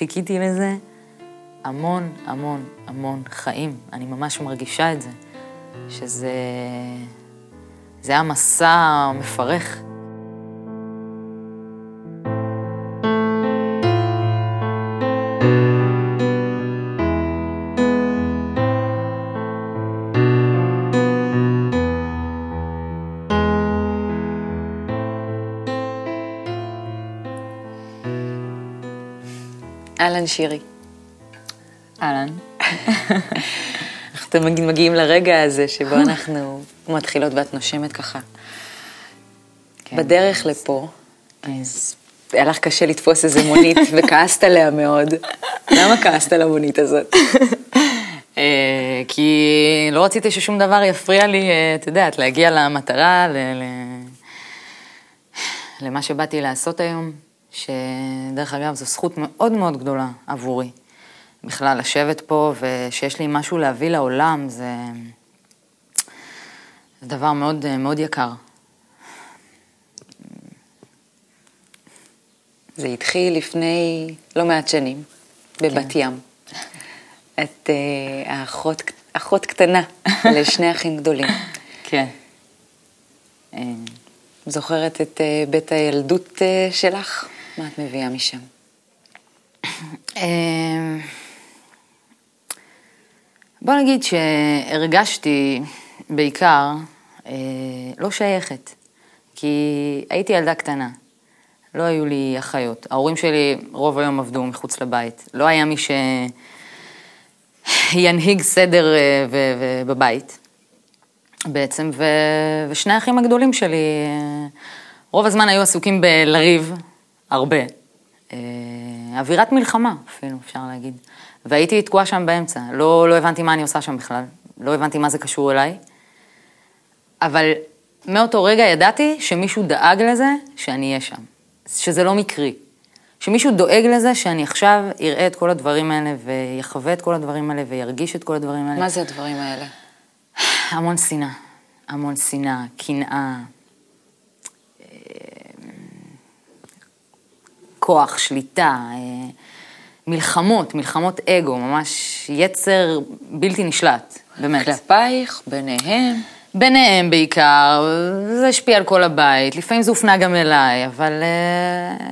חיכיתי לזה המון, המון, המון חיים. אני ממש מרגישה את זה, שזה... זה היה מסע מפרך. אהלן שירי. אהלן. אנחנו תמיד מגיעים לרגע הזה שבו אנחנו מתחילות ואת נושמת ככה. כן. בדרך לפה, אז היה לך קשה לתפוס איזה מונית וכעסת עליה מאוד. למה כעסת על המונית הזאת? אה, כי לא רציתי ששום דבר יפריע לי, אה, את יודעת, להגיע למטרה. ל... למה שבאתי לעשות היום, שדרך אגב, זו זכות מאוד מאוד גדולה עבורי. בכלל, לשבת פה ושיש לי משהו להביא לעולם, זה, זה דבר מאוד, מאוד יקר. זה התחיל לפני לא מעט שנים, בבת ים. את אה, האחות, אחות קטנה לשני אחים גדולים. כן. אה, זוכרת את אה, בית הילדות אה, שלך? מה את מביאה משם? אה, בוא נגיד שהרגשתי בעיקר אה, לא שייכת, כי הייתי ילדה קטנה, לא היו לי אחיות. ההורים שלי רוב היום עבדו מחוץ לבית, לא היה מי שינהיג סדר אה, ו- ו- בבית בעצם, ו- ושני האחים הגדולים שלי אה, רוב הזמן היו עסוקים בלריב, הרבה. אה, אווירת מלחמה אפילו, אפשר להגיד. והייתי תקועה שם באמצע, לא, לא הבנתי מה אני עושה שם בכלל, לא הבנתי מה זה קשור אליי. אבל מאותו רגע ידעתי שמישהו דאג לזה שאני אהיה שם, שזה לא מקרי. שמישהו דואג לזה שאני עכשיו אראה את כל הדברים האלה ויחווה את כל הדברים האלה וירגיש את כל הדברים האלה. מה זה הדברים האלה? המון שנאה, המון שנאה, קנאה, כוח, שליטה, אה, מלחמות, מלחמות אגו, ממש יצר בלתי נשלט, באמת. כלפייך, ביניהם. ביניהם בעיקר, זה השפיע על כל הבית, לפעמים זה הופנה גם אליי, אבל uh,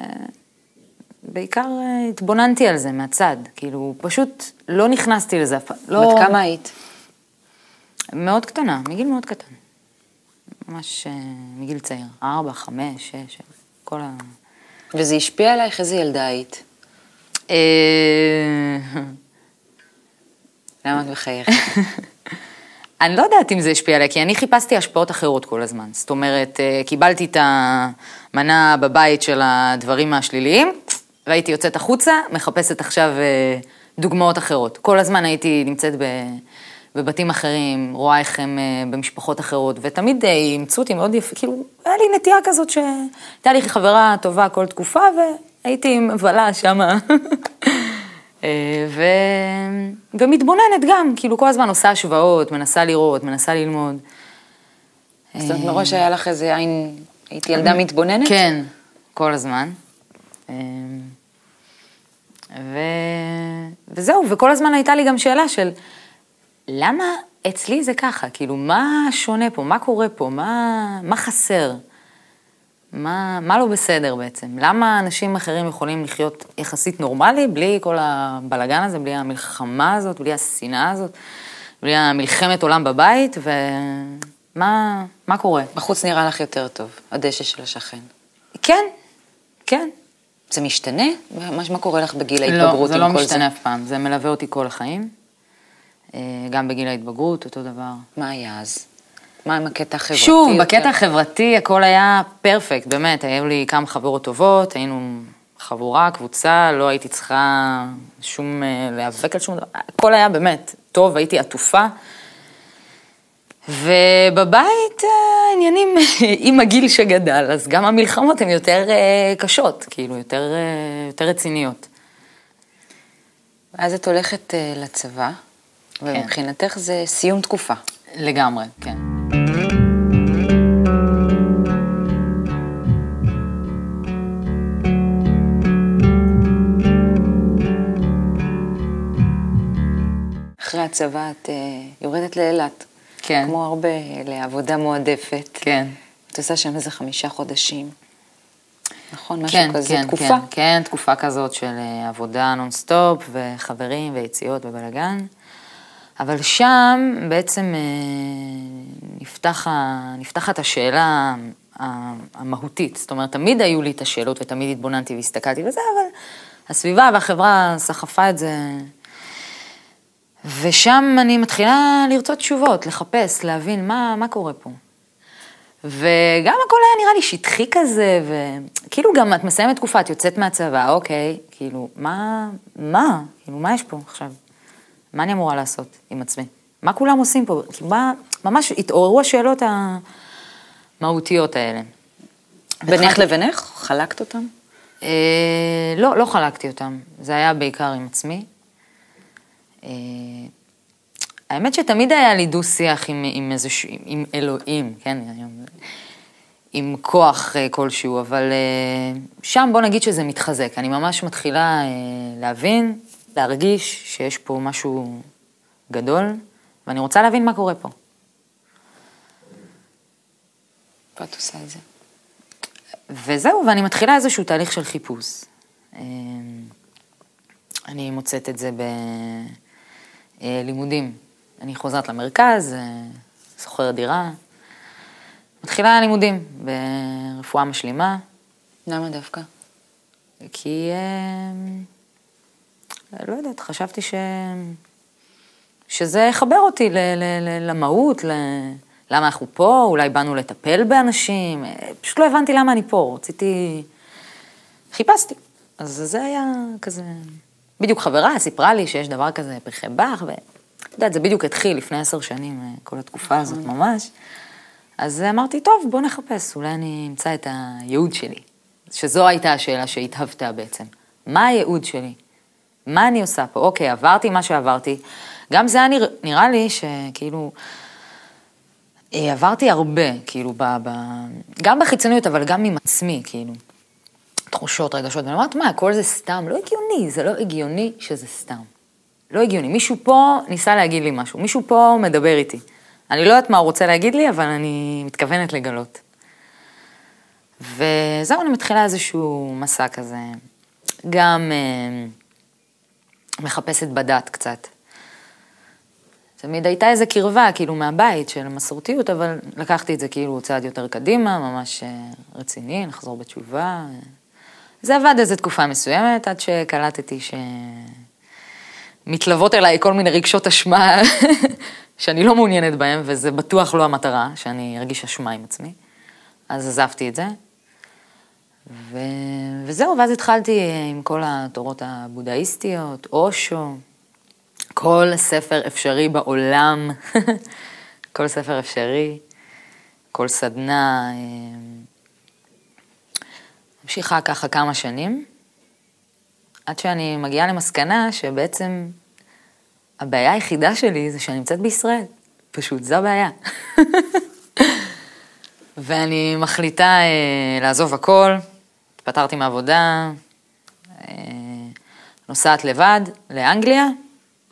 בעיקר uh, התבוננתי על זה מהצד, כאילו, פשוט לא נכנסתי לזה אף פעם. לא... בת כמה היית? מאוד קטנה, מגיל מאוד קטן. ממש uh, מגיל צעיר, ארבע, חמש, שש, כל ה... וזה השפיע עלייך? איזה ילדה היית? אה, למה את מחייכת? אני לא יודעת אם זה השפיע עליי, כי אני חיפשתי השפעות אחרות כל הזמן. זאת אומרת, אה, קיבלתי את המנה בבית של הדברים השליליים, והייתי יוצאת החוצה, מחפשת עכשיו אה, דוגמאות אחרות. כל הזמן הייתי נמצאת ב... בבתים אחרים, רואה איך הם אה, במשפחות אחרות, ותמיד אימצו אותי מאוד יפה, כאילו, היה לי נטייה כזאת שהייתה לי חברה טובה כל תקופה, והייתי מבלה שמה. ו... ומתבוננת גם, כאילו כל הזמן עושה השוואות, מנסה לראות, מנסה ללמוד. זאת אומרת, מראש היה לך איזה עין, הייתי ילדה מתבוננת? כן, כל הזמן. ו... וזהו, וכל הזמן הייתה לי גם שאלה של, למה אצלי זה ככה? כאילו, מה שונה פה? מה קורה פה? מה, מה חסר? מה, מה לא בסדר בעצם? למה אנשים אחרים יכולים לחיות יחסית נורמלי, בלי כל הבלגן הזה, בלי המלחמה הזאת, בלי השנאה הזאת, בלי המלחמת עולם בבית, ומה מה קורה? בחוץ נראה לך יותר טוב, הדשא של השכן. כן, כן. זה משתנה? מה, מה קורה לך בגיל ההתבגרות לא, זה לא עם כל משתנה אף פעם, זה מלווה אותי כל החיים. אה, גם בגיל ההתבגרות, אותו דבר. מה היה אז? מה עם הקטע החברתי? שוב, יותר? בקטע החברתי הכל היה פרפקט, באמת, היו לי כמה חברות טובות, היינו חבורה, קבוצה, לא הייתי צריכה שום, אה, להיאבק על שום דבר, הכל היה באמת טוב, הייתי עטופה. ובבית אה, העניינים עם הגיל שגדל, אז גם המלחמות הן יותר קשות, כאילו, יותר, יותר רציניות. אז את הולכת לצבא, ומבחינתך כן. זה סיום תקופה. לגמרי, כן. אחרי הצבא את uh, יורדת לאילת. כן. כמו הרבה, לעבודה מועדפת. כן. את עושה שם איזה חמישה חודשים. נכון, משהו כן, כזה, כן, תקופה. כן, כן, תקופה כזאת של אה, עבודה נונסטופ, וחברים, ויציאות, ובלאגן. אבל שם בעצם אה, נפתח, נפתחת השאלה המהותית. זאת אומרת, תמיד היו לי את השאלות ותמיד התבוננתי והסתכלתי וזה, אבל הסביבה והחברה סחפה את זה. ושם אני מתחילה לרצות תשובות, לחפש, להבין מה, מה קורה פה. וגם הכל היה נראה לי שטחי כזה, וכאילו גם את מסיימת תקופה, את יוצאת מהצבא, אוקיי, כאילו, מה, מה, כאילו, מה יש פה עכשיו? מה אני אמורה לעשות עם עצמי? מה כולם עושים פה? כאילו, מה, ממש התעוררו השאלות המהותיות האלה. בינך לבינך? חלקת אותם? אה, לא, לא חלקתי אותם, זה היה בעיקר עם עצמי. אה, האמת שתמיד היה לי דו-שיח עם, עם איזשהו, עם אלוהים, כן, היום, עם כוח אה, כלשהו, אבל אה, שם בוא נגיד שזה מתחזק. אני ממש מתחילה אה, להבין, להרגיש שיש פה משהו גדול, ואני רוצה להבין מה קורה פה. פה את עושה את זה. וזהו, ואני מתחילה איזשהו תהליך של חיפוש. אה, אני מוצאת את זה בלימודים. אני חוזרת למרכז, אה, שוכרת דירה, מתחילה לימודים ברפואה משלימה, למה דווקא? כי, אה, לא יודעת, חשבתי ש... שזה יחבר אותי ל- ל- ל- למהות, ל... למה אנחנו פה, אולי באנו לטפל באנשים, אה, פשוט לא הבנתי למה אני פה, רציתי... חיפשתי. אז זה היה כזה... בדיוק חברה סיפרה לי שיש דבר כזה פרחי באך, ואת יודעת, זה בדיוק התחיל לפני עשר שנים, אה, כל התקופה הזאת ממש. אז אמרתי, טוב, בוא נחפש, אולי אני אמצא את הייעוד שלי. שזו הייתה השאלה שהתהוותה בעצם. מה הייעוד שלי? מה אני עושה פה? אוקיי, עברתי מה שעברתי. גם זה היה נרא, נראה לי שכאילו, אה, עברתי הרבה, כאילו, ב, ב, גם בחיצוניות, אבל גם עם עצמי, כאילו. תחושות, רגשות, ואני אומרת, מה, הכל זה סתם? לא הגיוני, זה לא הגיוני שזה סתם. לא הגיוני. מישהו פה ניסה להגיד לי משהו, מישהו פה מדבר איתי. אני לא יודעת מה הוא רוצה להגיד לי, אבל אני מתכוונת לגלות. וזהו, אני מתחילה איזשהו מסע כזה. גם אה, מחפשת בדת קצת. תמיד הייתה איזו קרבה, כאילו, מהבית של המסורתיות, אבל לקחתי את זה כאילו צעד יותר קדימה, ממש אה, רציני, לחזור בתשובה. זה עבד איזו תקופה מסוימת, עד שקלטתי שמתלוות אליי כל מיני רגשות אשמה שאני לא מעוניינת בהם, וזה בטוח לא המטרה, שאני ארגיש אשמה עם עצמי. אז עזבתי את זה. ו... וזהו, ואז התחלתי עם כל התורות הבודהיסטיות, אושו, כל ספר אפשרי בעולם, כל ספר אפשרי, כל סדנה. אה, ממשיכה ככה כמה שנים, עד שאני מגיעה למסקנה שבעצם הבעיה היחידה שלי זה שאני נמצאת בישראל. פשוט, זו הבעיה. ואני מחליטה אה, לעזוב הכל, התפטרתי מעבודה, אה, נוסעת לבד לאנגליה,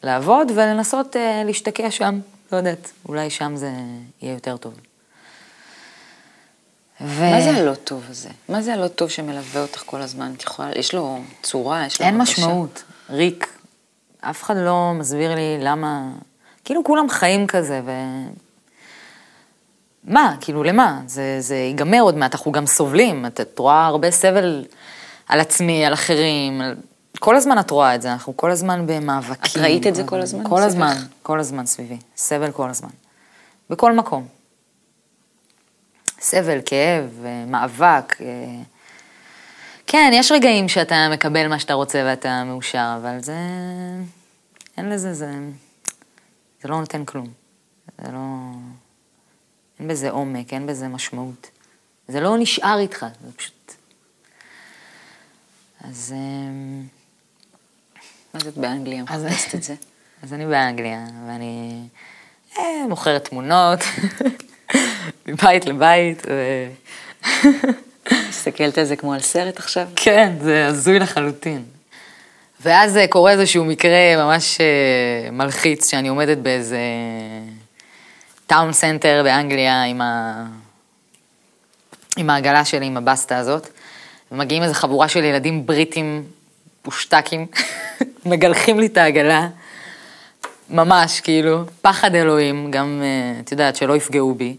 לעבוד ולנסות אה, להשתקע שם, לא יודעת, אולי שם זה יהיה יותר טוב. ו... מה זה הלא טוב הזה? מה זה הלא טוב שמלווה אותך כל הזמן? את יכולה, יש לו צורה, יש לו אין הרגשה? משמעות, ריק. אף אחד לא מסביר לי למה... כאילו כולם חיים כזה, ו... מה? כאילו, למה? זה, זה ייגמר עוד מעט, אנחנו גם סובלים. את, את רואה הרבה סבל על עצמי, על אחרים. על... כל הזמן את רואה את זה, אנחנו כל הזמן במאבקים. את ראית את זה כל הזמן כל הזמן, סביבך? כל הזמן סביבי. סבל כל הזמן. בכל מקום. סבל, כאב, אה, מאבק. אה, כן, יש רגעים שאתה מקבל מה שאתה רוצה ואתה מאושר, אבל זה... אין לזה, זה... זה לא נותן כלום. זה לא... אין בזה עומק, אין בזה משמעות. זה לא נשאר איתך, זה פשוט... אז... אמ, אז את באנגליה מחפשת את זה. אז אני באנגליה, ואני אה, מוכרת תמונות, מבית לבית, ו... מסתכלת על זה כמו על סרט עכשיו? כן, זה הזוי לחלוטין. ואז אה, קורה איזשהו מקרה ממש אה, מלחיץ, שאני עומדת באיזה town center באנגליה עם, ה... עם העגלה שלי, עם הבסטה הזאת, ומגיעים איזו חבורה של ילדים בריטים פושטקים, מגלחים לי את העגלה, ממש, כאילו, פחד אלוהים, גם, אה, את יודעת, שלא יפגעו בי.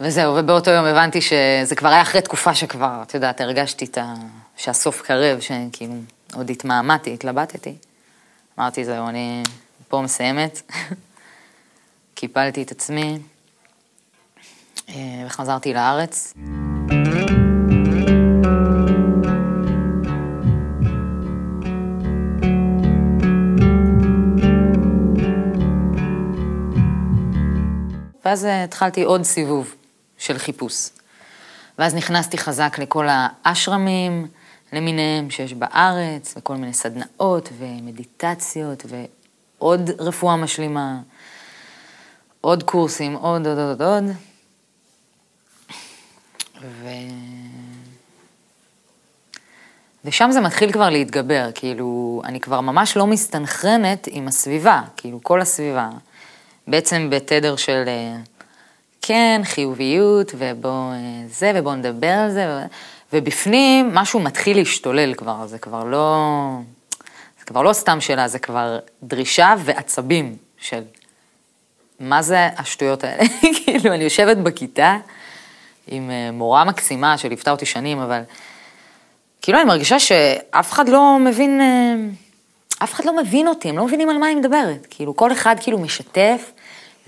וזהו, ובאותו יום הבנתי שזה כבר היה אחרי תקופה שכבר, את יודעת, הרגשתי את ה... שהסוף קרב, שכאילו עוד התמהמהתי, התלבטתי. אמרתי, זהו, אני פה מסיימת. קיפלתי את עצמי אה, וחזרתי לארץ. ואז התחלתי עוד סיבוב של חיפוש. ואז נכנסתי חזק לכל האשרמים למיניהם שיש בארץ, וכל מיני סדנאות ומדיטציות ועוד רפואה משלימה, עוד קורסים, עוד, עוד, עוד, עוד. ו... ושם זה מתחיל כבר להתגבר, כאילו, אני כבר ממש לא מסתנכרנת עם הסביבה, כאילו, כל הסביבה. בעצם בתדר של אה, כן, חיוביות, ובוא אה, זה, ובוא נדבר על זה, ובפנים משהו מתחיל להשתולל כבר, זה כבר לא... זה כבר לא סתם שאלה, זה כבר דרישה ועצבים של מה זה השטויות האלה. כאילו, אני יושבת בכיתה עם אה, מורה מקסימה שליוותה אותי שנים, אבל כאילו אני מרגישה שאף אחד לא מבין, אף אחד לא מבין אותי, הם לא מבינים על מה אני מדברת. כאילו, כל אחד כאילו משתף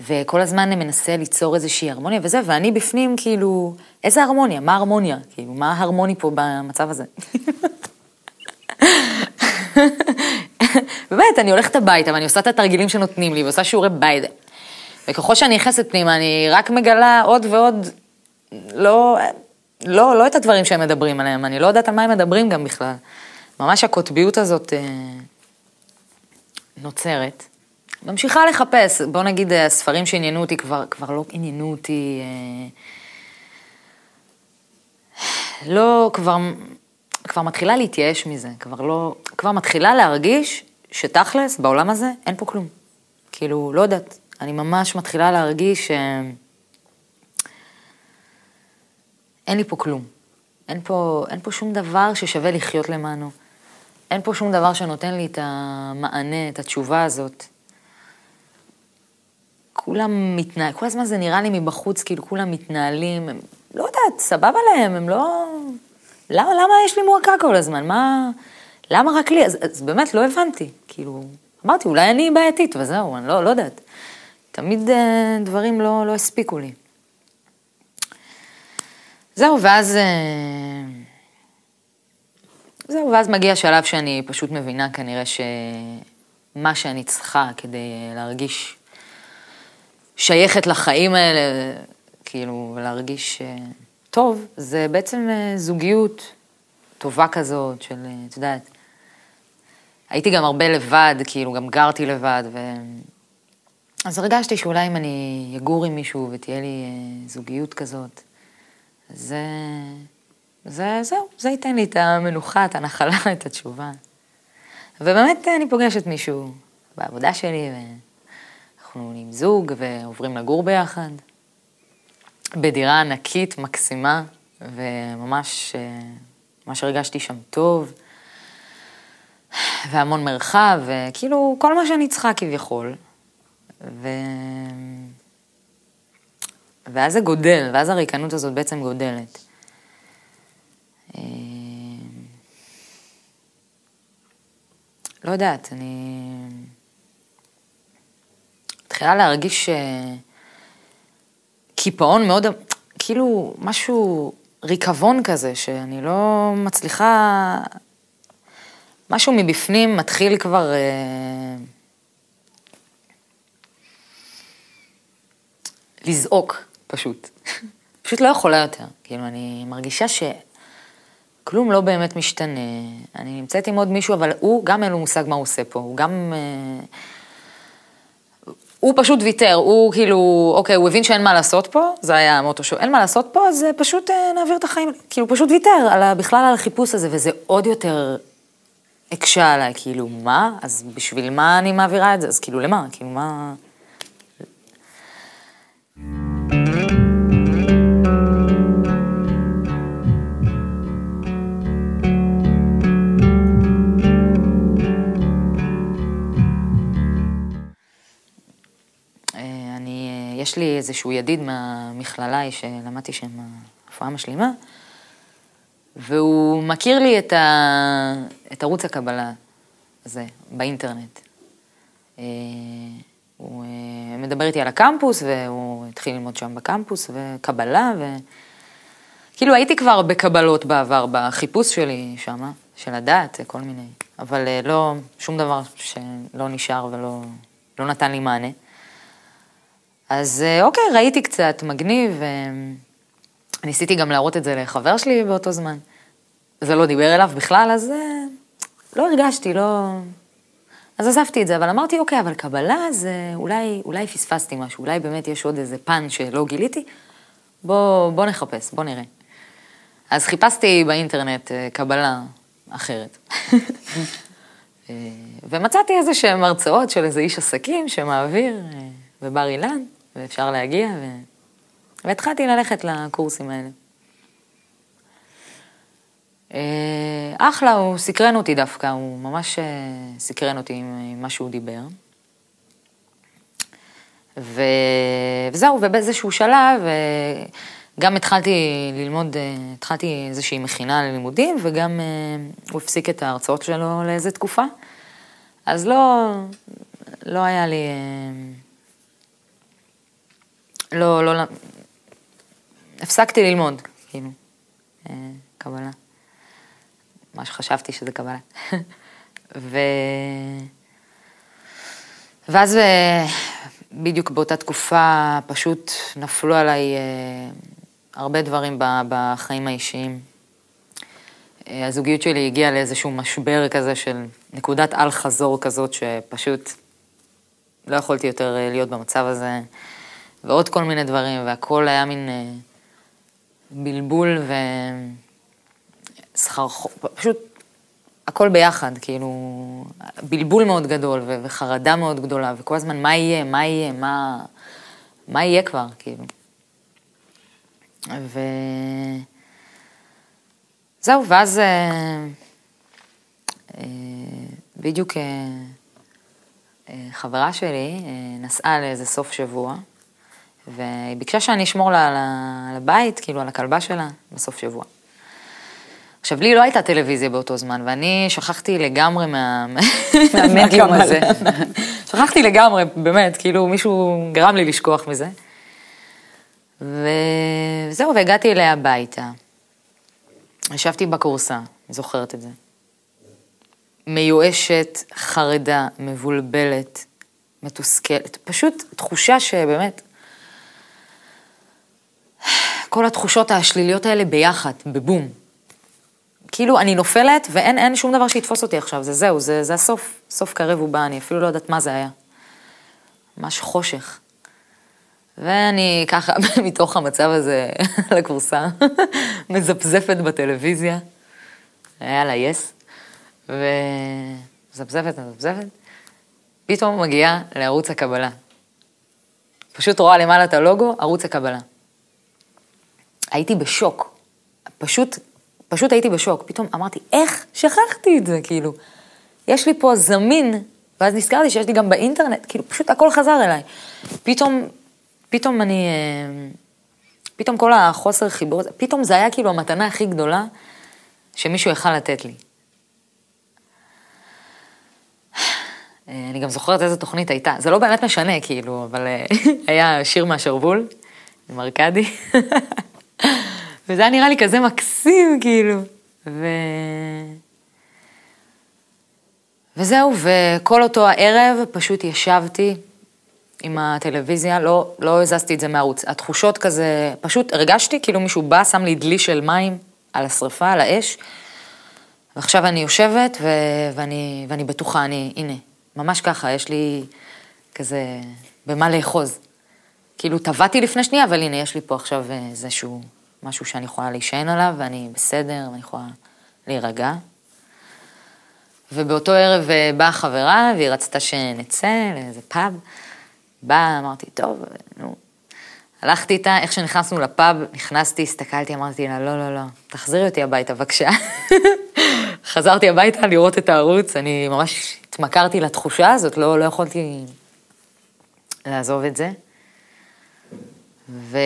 וכל הזמן מנסה ליצור איזושהי הרמוניה וזה, ואני בפנים כאילו, איזה הרמוניה? מה הרמוניה? כאילו, מה הרמוני פה במצב הזה? באמת, אני הולכת הביתה ואני עושה את התרגילים שנותנים לי ועושה שיעורי בית. וככל שאני נכנסת פנימה, אני רק מגלה עוד ועוד, לא, לא, לא את הדברים שהם מדברים עליהם, אני לא יודעת על מה הם מדברים גם בכלל. ממש הקוטביות הזאת אה, נוצרת. ממשיכה לחפש, בוא נגיד, הספרים שעניינו אותי כבר, כבר לא עניינו אותי, אה, לא, כבר, כבר מתחילה להתייאש מזה, כבר לא, כבר מתחילה להרגיש שתכלס, בעולם הזה, אין פה כלום. כאילו, לא יודעת, אני ממש מתחילה להרגיש ש... אין לי פה כלום. אין פה, אין פה שום דבר ששווה לחיות למענו. אין פה שום דבר שנותן לי את המענה, את התשובה הזאת. כולם מתנהלים, כל הזמן זה נראה לי מבחוץ, כאילו כולם מתנהלים, הם, לא יודעת, סבבה להם, הם לא... למה, למה יש לי מועקה כל הזמן? מה... למה רק לי? אז, אז באמת לא הבנתי, כאילו, אמרתי, אולי אני בעייתית, וזהו, אני לא, לא יודעת. תמיד אה, דברים לא, לא הספיקו לי. זהו, ואז... אה, זהו, ואז מגיע שלב שאני פשוט מבינה כנראה שמה שאני צריכה כדי להרגיש שייכת לחיים האלה, כאילו, להרגיש אה, טוב, זה בעצם אה, זוגיות טובה כזאת של, אה, את יודעת, הייתי גם הרבה לבד, כאילו, גם גרתי לבד, ו... אז הרגשתי שאולי אם אני אגור עם מישהו ותהיה לי זוגיות כזאת, זה... זה, זהו, זה ייתן לי את המנוחה, את הנחלה, את התשובה. ובאמת אני פוגשת מישהו בעבודה שלי, ו... אנחנו עם זוג ועוברים לגור ביחד, בדירה ענקית, מקסימה, וממש, אה, ממש הרגשתי שם טוב, והמון מרחב, וכאילו כל מה שאני צריכה כביכול. ו... ואז זה גודל, ואז הריקנות הזאת בעצם גודלת. אה, לא יודעת, אני... מתחילה להרגיש אה, קיפאון מאוד, כאילו משהו, ריקבון כזה, שאני לא מצליחה, משהו מבפנים מתחיל כבר... אה, לזעוק, פשוט. פשוט לא יכולה יותר. כאילו, אני מרגישה שכלום לא באמת משתנה. אני נמצאת עם עוד מישהו, אבל הוא, גם אין לו מושג מה הוא עושה פה. הוא גם... אה, הוא פשוט ויתר, הוא כאילו, אוקיי, הוא הבין שאין מה לעשות פה, זה היה המוטו שלו, אין מה לעשות פה, אז פשוט אה, נעביר את החיים, כאילו, פשוט ויתר על, בכלל על החיפוש הזה, וזה עוד יותר הקשה עליי, כאילו, מה? אז בשביל מה אני מעבירה את זה? אז כאילו, למה? כאילו, מה... יש לי איזשהו ידיד מהמכללה שלמדתי שם רפואה משלימה, והוא מכיר לי את, ה... את ערוץ הקבלה הזה באינטרנט. אה, הוא מדבר איתי על הקמפוס, והוא התחיל ללמוד שם בקמפוס, וקבלה, ו... כאילו הייתי כבר בקבלות בעבר, בחיפוש שלי שם, של הדעת, כל מיני, אבל לא, שום דבר שלא נשאר ולא לא נתן לי מענה. אז אה, אוקיי, ראיתי קצת, מגניב, ניסיתי גם להראות את זה לחבר שלי באותו זמן. זה לא דיבר אליו בכלל, אז אה, לא הרגשתי, לא... אז עזבתי את זה, אבל אמרתי, אוקיי, אבל קבלה זה אולי, אולי פספסתי משהו, אולי באמת יש עוד איזה פן שלא גיליתי, בוא, בוא נחפש, בוא נראה. אז חיפשתי באינטרנט אה, קבלה אחרת. ומצאתי איזה שהן הרצאות של איזה איש עסקים שמעביר בבר אילן, ואפשר להגיע, ו... והתחלתי ללכת לקורסים האלה. אה, אחלה, הוא סקרן אותי דווקא, הוא ממש אה, סקרן אותי עם מה שהוא דיבר. ו... וזהו, ובאיזשהו שלב אה, גם התחלתי ללמוד, התחלתי איזושהי מכינה ללימודים, וגם הוא הפסיק את ההרצאות שלו לאיזה תקופה. אז לא, לא היה לי... לא, לא, הפסקתי ללמוד, כאילו, אה, קבלה. מה שחשבתי שזה קבלה. ו... ואז אה, בדיוק באותה תקופה פשוט נפלו עליי אה, הרבה דברים בחיים האישיים. הזוגיות שלי הגיעה לאיזשהו משבר כזה של נקודת אל-חזור כזאת, שפשוט לא יכולתי יותר להיות במצב הזה. ועוד כל מיני דברים, והכל היה מין אה, בלבול וסחרחור, פשוט הכל ביחד, כאילו, בלבול מאוד גדול וחרדה מאוד גדולה, וכל הזמן מה יהיה, מה יהיה, מה, מה יהיה כבר, כאילו. ו... זהו, ואז אה, אה, בדיוק אה, אה, חברה שלי אה, נסעה לאיזה סוף שבוע, והיא ביקשה שאני אשמור לה על הבית, כאילו על הכלבה שלה, בסוף שבוע. עכשיו, לי לא הייתה טלוויזיה באותו זמן, ואני שכחתי לגמרי מה... מהמדיום הזה. שכחתי לגמרי, באמת, כאילו מישהו גרם לי לשכוח מזה. וזהו, והגעתי אליה הביתה. ישבתי בקורסה, אני זוכרת את זה. מיואשת, חרדה, מבולבלת, מתוסכלת, פשוט תחושה שבאמת כל התחושות השליליות האלה ביחד, בבום. כאילו, אני נופלת ואין שום דבר שיתפוס אותי עכשיו, זה זהו, זה, זה הסוף, סוף קרב ובא, אני אפילו לא יודעת מה זה היה. ממש חושך. ואני ככה, מתוך המצב הזה, לכורסה, מזפזפת בטלוויזיה, היה לה יס, ומזפזפת, מזפזפת, פתאום מגיעה לערוץ הקבלה. פשוט רואה למעלה את הלוגו, ערוץ הקבלה. הייתי בשוק. פשוט, פשוט הייתי בשוק. פתאום אמרתי, איך שכחתי את זה, כאילו. יש לי פה זמין, ואז נזכרתי שיש לי גם באינטרנט, כאילו, פשוט הכל חזר אליי. פתאום, פתאום אני, אה, פתאום כל החוסר חיבור הזה, פתאום זה היה כאילו המתנה הכי גדולה שמישהו יכל לתת לי. אה, אני גם זוכרת איזה תוכנית הייתה, זה לא באמת משנה, כאילו, אבל אה, היה שיר מהשרוול, עם ארכדי. וזה היה נראה לי כזה מקסים, כאילו. ו... וזהו, וכל אותו הערב פשוט ישבתי עם הטלוויזיה, לא, לא הזזתי את זה מהערוץ. התחושות כזה, פשוט הרגשתי כאילו מישהו בא, שם לי דלי של מים על השרפה, על האש, ועכשיו אני יושבת ו... ואני, ואני בטוחה, אני, הנה, ממש ככה, יש לי כזה במה לאחוז. כאילו טבעתי לפני שנייה, אבל הנה, יש לי פה עכשיו איזשהו משהו שאני יכולה להישען עליו, ואני בסדר, ואני יכולה להירגע. ובאותו ערב אה, באה חברה, והיא רצתה שנצא לאיזה פאב. באה, אמרתי, טוב, נו. הלכתי איתה, איך שנכנסנו לפאב, נכנסתי, הסתכלתי, אמרתי לה, לא, לא, לא, תחזירי אותי הביתה, בבקשה. חזרתי הביתה לראות את הערוץ, אני ממש התמכרתי לתחושה הזאת, לא, לא יכולתי לעזוב את זה. ו...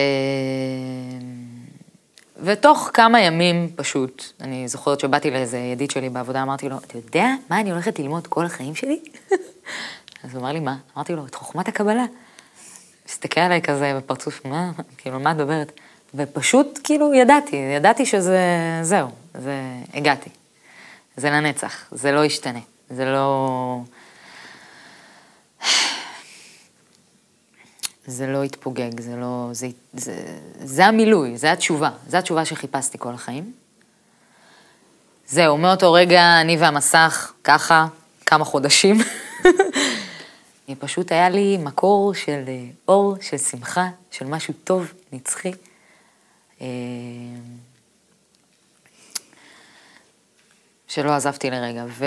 ותוך כמה ימים פשוט, אני זוכרת שבאתי לאיזה ידיד שלי בעבודה, אמרתי לו, אתה יודע מה אני הולכת ללמוד כל החיים שלי? אז הוא אמר לי, מה? אמרתי לו, את חוכמת הקבלה. הסתכל עליי כזה בפרצוף, מה, כאילו, מה את מדברת? ופשוט, כאילו, ידעתי, ידעתי שזה, זהו, זה, הגעתי. זה לנצח, זה לא ישתנה, זה לא... זה לא יתפוגג, זה לא... זה, זה, זה המילוי, זה התשובה, זה התשובה שחיפשתי כל החיים. זהו, מאותו רגע אני והמסך, ככה, כמה חודשים. פשוט היה לי מקור של אה, אור, של שמחה, של משהו טוב, נצחי. אה, שלא עזבתי לרגע. ו...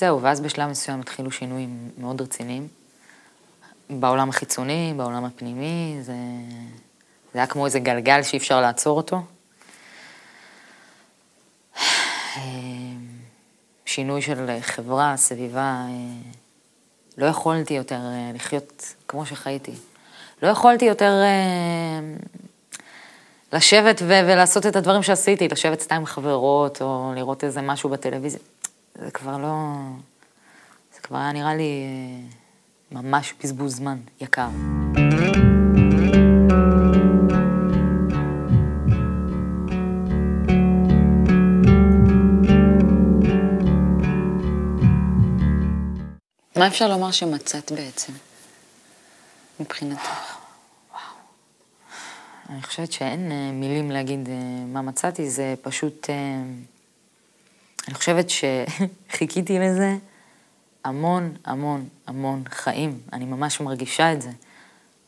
זהו, ואז בשלב מסוים התחילו שינויים מאוד רציניים. בעולם החיצוני, בעולם הפנימי, זה, זה היה כמו איזה גלגל שאי אפשר לעצור אותו. שינוי של חברה, סביבה, לא יכולתי יותר לחיות כמו שחייתי. לא יכולתי יותר לשבת ו- ולעשות את הדברים שעשיתי, לשבת סתם עם חברות, או לראות איזה משהו בטלוויזיה. זה כבר לא... זה כבר היה נראה לי אה, ממש בזבוז זמן יקר. מה אפשר לומר שמצאת בעצם, מבחינתך? אני חושבת שאין אה, מילים להגיד אה, מה מצאתי, זה פשוט... אני חושבת שחיכיתי לזה המון, המון, המון חיים. אני ממש מרגישה את זה,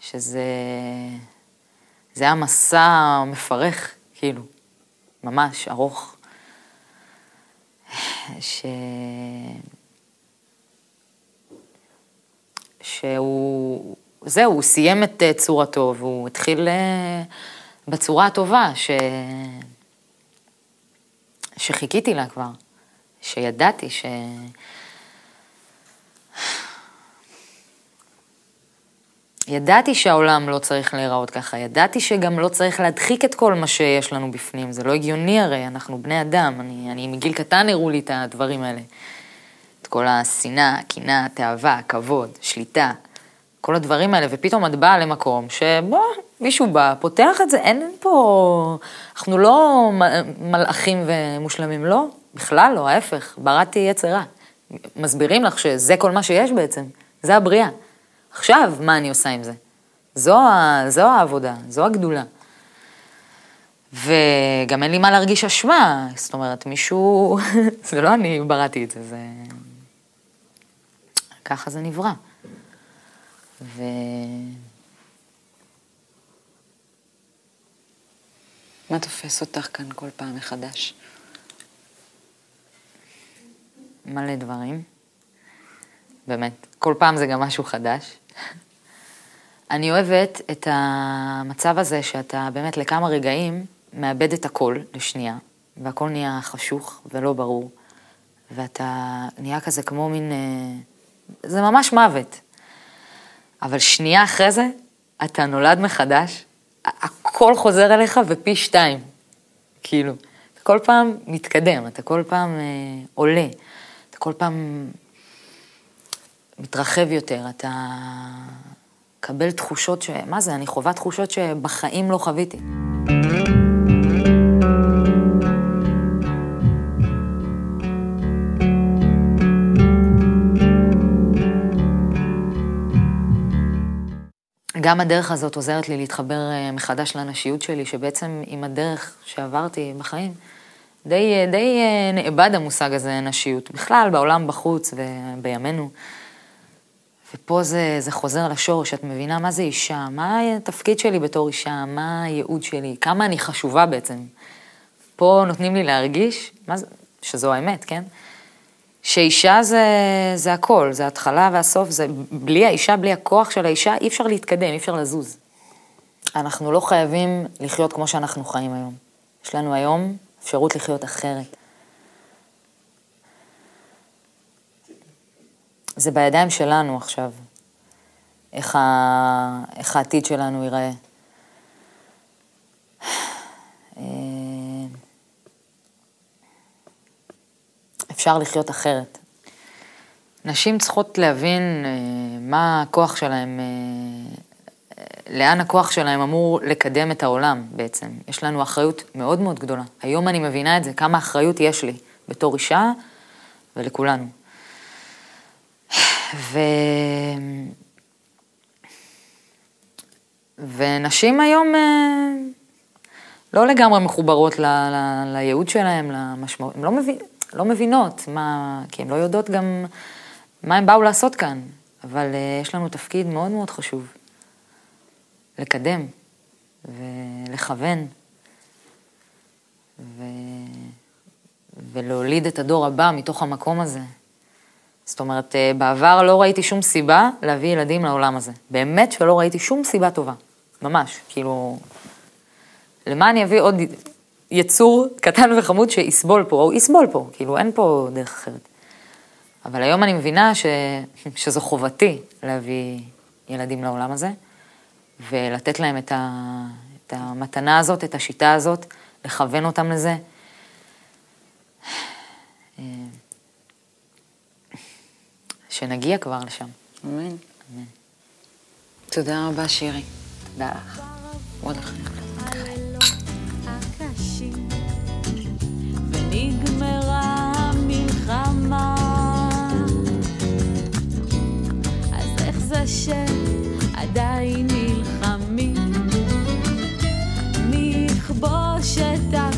שזה... זה היה מסע מפרך, כאילו, ממש ארוך. ש... שהוא... זהו, הוא סיים את אה, צורתו והוא התחיל אה, בצורה הטובה ש... שחיכיתי לה כבר. שידעתי ש... ידעתי שהעולם לא צריך להיראות ככה, ידעתי שגם לא צריך להדחיק את כל מה שיש לנו בפנים, זה לא הגיוני הרי, אנחנו בני אדם, אני, אני מגיל קטן הראו לי את הדברים האלה. את כל השנאה, הקנאה, התאווה, הכבוד, שליטה, כל הדברים האלה, ופתאום את באה למקום שבוא, מישהו בא, פותח את זה, אין פה, אנחנו לא מלאכים ומושלמים, לא, בכלל לא, ההפך, בראתי יצרה. מסבירים לך שזה כל מה שיש בעצם, זה הבריאה. עכשיו, מה אני עושה עם זה? זו, זו העבודה, זו הגדולה. וגם אין לי מה להרגיש אשמה, זאת אומרת, מישהו, זה לא אני בראתי את זה, זה... ככה זה נברא. ו... מה תופס אותך כאן כל פעם מחדש? מלא דברים. באמת, כל פעם זה גם משהו חדש. אני אוהבת את המצב הזה שאתה באמת לכמה רגעים מאבד את הכל לשנייה, והכל נהיה חשוך ולא ברור, ואתה נהיה כזה כמו מין... אה, זה ממש מוות. אבל שנייה אחרי זה, אתה נולד מחדש, הכל חוזר אליך ופי שתיים. כאילו, אתה כל פעם מתקדם, אתה כל פעם אה, עולה. כל פעם מתרחב יותר, אתה מקבל תחושות ש... מה זה, אני חווה תחושות שבחיים לא חוויתי. גם הדרך הזאת עוזרת לי להתחבר אה, מחדש לנשיות שלי, שבעצם עם הדרך שעברתי בחיים, די, די אה, נאבד המושג הזה, נשיות, בכלל בעולם בחוץ ובימינו. ופה זה, זה חוזר לשורש, את מבינה מה זה אישה, מה התפקיד שלי בתור אישה, מה הייעוד שלי, כמה אני חשובה בעצם. פה נותנים לי להרגיש, מה זה, שזו האמת, כן? שאישה זה, זה הכל, זה ההתחלה והסוף, זה בלי האישה, בלי הכוח של האישה, אי אפשר להתקדם, אי אפשר לזוז. אנחנו לא חייבים לחיות כמו שאנחנו חיים היום. יש לנו היום אפשרות לחיות אחרת. זה בידיים שלנו עכשיו, איך, ה... איך העתיד שלנו ייראה. אה, אפשר לחיות אחרת. נשים צריכות להבין אה, מה הכוח שלהם, אה, לאן הכוח שלהם אמור לקדם את העולם בעצם. יש לנו אחריות מאוד מאוד גדולה. היום אני מבינה את זה, כמה אחריות יש לי בתור אישה ולכולנו. ו... ונשים היום אה, לא לגמרי מחוברות ל... ל... לייעוד שלהם, למשמעות, הן לא, מבין... לא מבינות מה, כי הן לא יודעות גם מה הם באו לעשות כאן, אבל אה, יש לנו תפקיד מאוד מאוד חשוב, לקדם ולכוון ו... ולהוליד את הדור הבא מתוך המקום הזה. זאת אומרת, אה, בעבר לא ראיתי שום סיבה להביא ילדים לעולם הזה. באמת שלא ראיתי שום סיבה טובה. ממש, כאילו... למה אני אביא עוד יצור קטן וחמוד שיסבול פה, או יסבול פה, כאילו אין פה דרך אחרת. אבל היום אני מבינה ש... שזו חובתי להביא ילדים לעולם הזה, ולתת להם את, ה, את המתנה הזאת, את השיטה הזאת, לכוון אותם לזה. שנגיע כבר לשם. אמן. אמן. תודה רבה, שירי. תודה לך. עוד ונגמרה המלחמה, אז איך זה shut down.